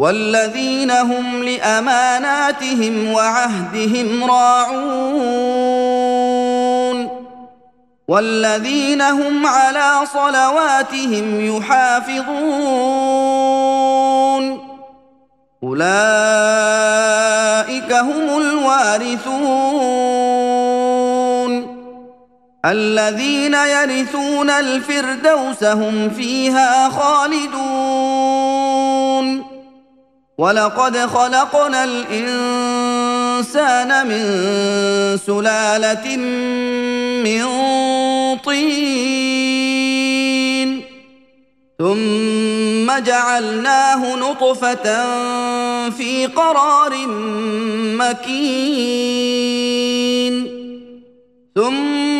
والذين هم لأماناتهم وعهدهم راعون والذين هم على صلواتهم يحافظون أولئك هم الوارثون الذين يرثون الفردوس هم فيها خالدون ولقد خلقنا الانسان من سلاله من طين ثم جعلناه نطفه في قرار مكين ثم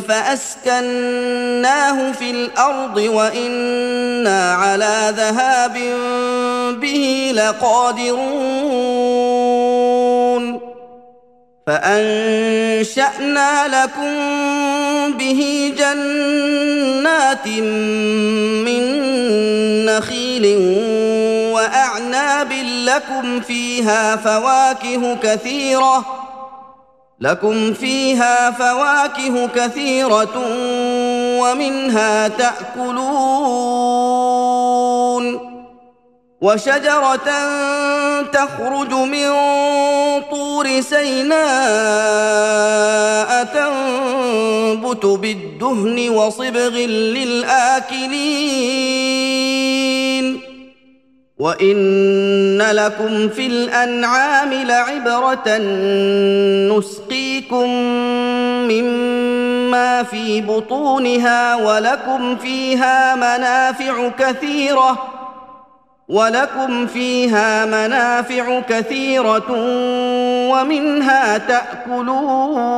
فأسكناه في الأرض وإنا على ذهاب به لقادرون. فأنشأنا لكم به جنات من نخيل وأعناب لكم فيها فواكه كثيرة. لكم فيها فواكه كثيرة ومنها تأكلون وشجرة تخرج من طور سيناء تنبت بالدهن وصبغ للآكلين وان لكم في الانعام لعبره نسقيكم مما في بطونها ولكم فيها منافع كثيره ولكم فيها منافع كثيره ومنها تاكلون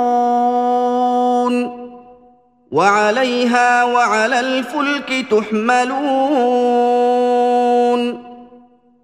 وعليها وعلى الفلك تحملون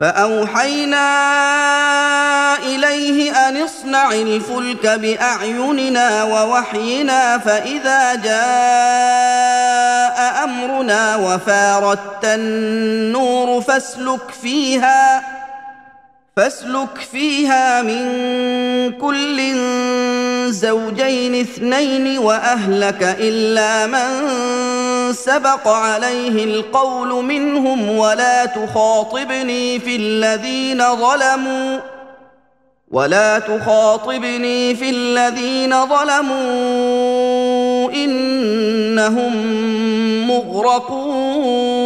فأوحينا إليه أن اصنع الفلك بأعيننا ووحينا فإذا جاء أمرنا وفاردت النور فاسلك فيها فاسلك فيها من كل زوجين اثنين وأهلك إلا من سبق عليه القول منهم ولا تخاطبني في الذين ظلموا ولا تخاطبني في الذين ظلموا إنهم مغرقون.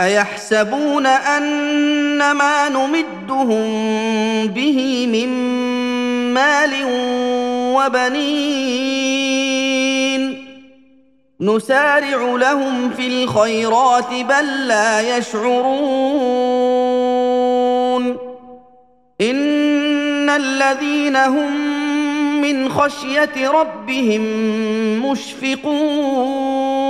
أيحسبون ان ما نمدهم به من مال وبنين. نسارع لهم في الخيرات بل لا يشعرون. إن الذين هم من خشية ربهم مشفقون.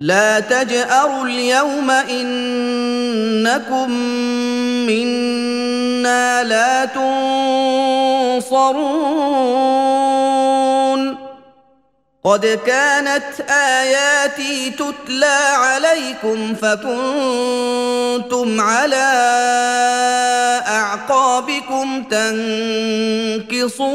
لا تجأروا اليوم إنكم منا لا تنصرون. قد كانت آياتي تتلى عليكم فكنتم على أعقابكم تنكصون.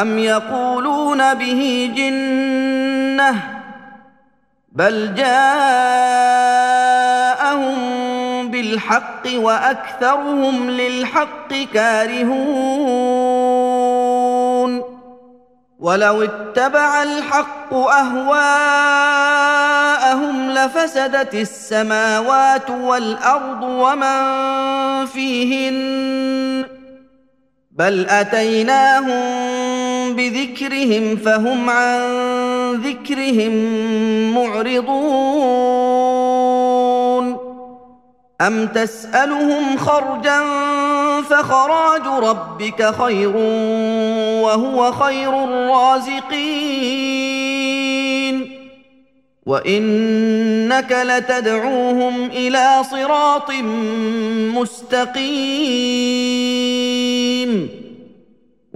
ام يقولون به جنه بل جاءهم بالحق واكثرهم للحق كارهون ولو اتبع الحق اهواءهم لفسدت السماوات والارض ومن فيهن بل اتيناهم بذكرهم فهم عن ذكرهم معرضون. أم تسألهم خرجا فخراج ربك خير وهو خير الرازقين. وإنك لتدعوهم إلى صراط مستقيم.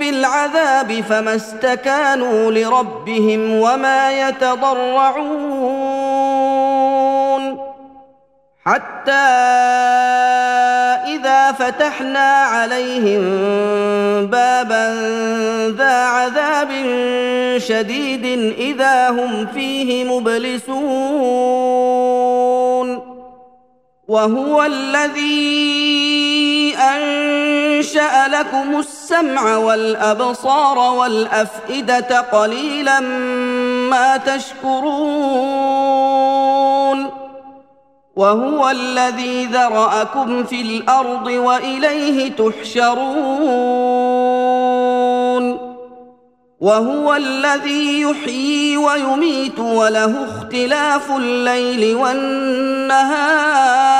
بالعذاب فما استكانوا لربهم وما يتضرعون. حتى إذا فتحنا عليهم بابا ذا عذاب شديد إذا هم فيه مبلسون. وهو الذي انشا لكم السمع والأبصار والأفئدة قليلا ما تشكرون وهو الذي ذرأكم في الأرض وإليه تحشرون وهو الذي يحيي ويميت وله اختلاف الليل والنهار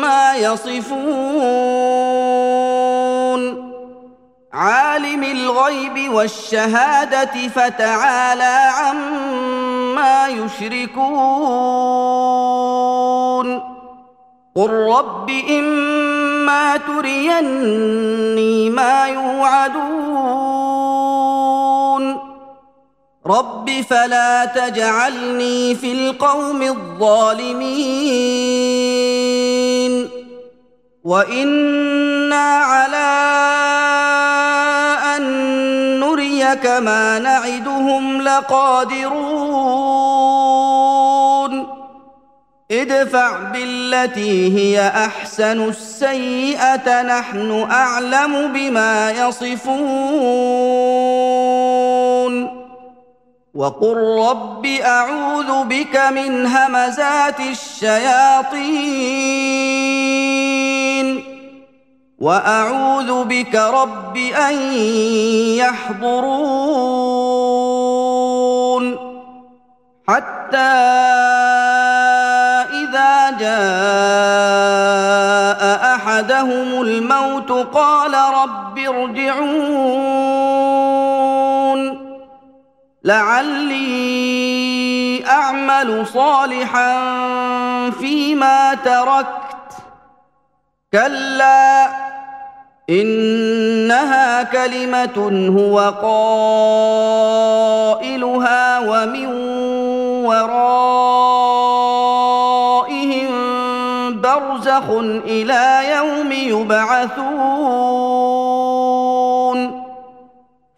عما يصفون. عالم الغيب والشهادة فتعالى عما يشركون. قل رب إما تريني ما يوعدون. رب فلا تجعلني في القوم الظالمين. وأنا على ان نريك ما نعدهم لقادرون ادفع بالتي هي احسن السيئه نحن اعلم بما يصفون وقل رب اعوذ بك من همزات الشياطين وأعوذ بك رب أن يحضرون حتى إذا جاء أحدهم الموت قال رب ارجعون لعلي أعمل صالحا فيما تركت. كلا إنها كلمة هو قائلها ومن ورائهم برزخ إلى يوم يبعثون.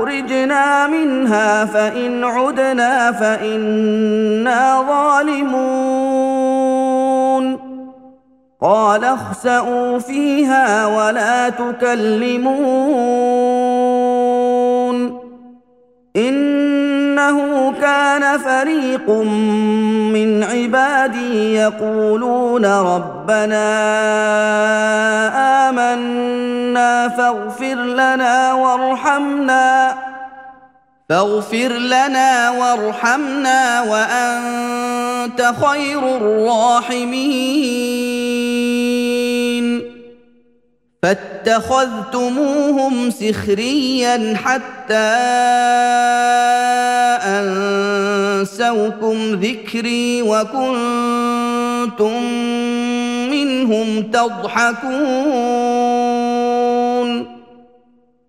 أخرجنا منها فإن عدنا فإنا ظالمون. قال اخسئوا فيها ولا تكلمون. إنه كان فريق من عبادي يقولون ربنا فاغفر لنا وارحمنا. فاغفر لنا وارحمنا وأنت خير الراحمين. فاتخذتموهم سخريا حتى أنسوكم ذكري وكنتم منهم تضحكون.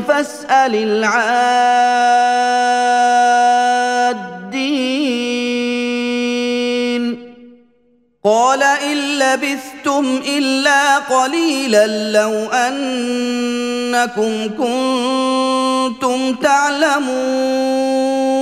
فاسأل العادين. قال إن لبثتم إلا قليلا لو ان أنكم كنتم تعلمون.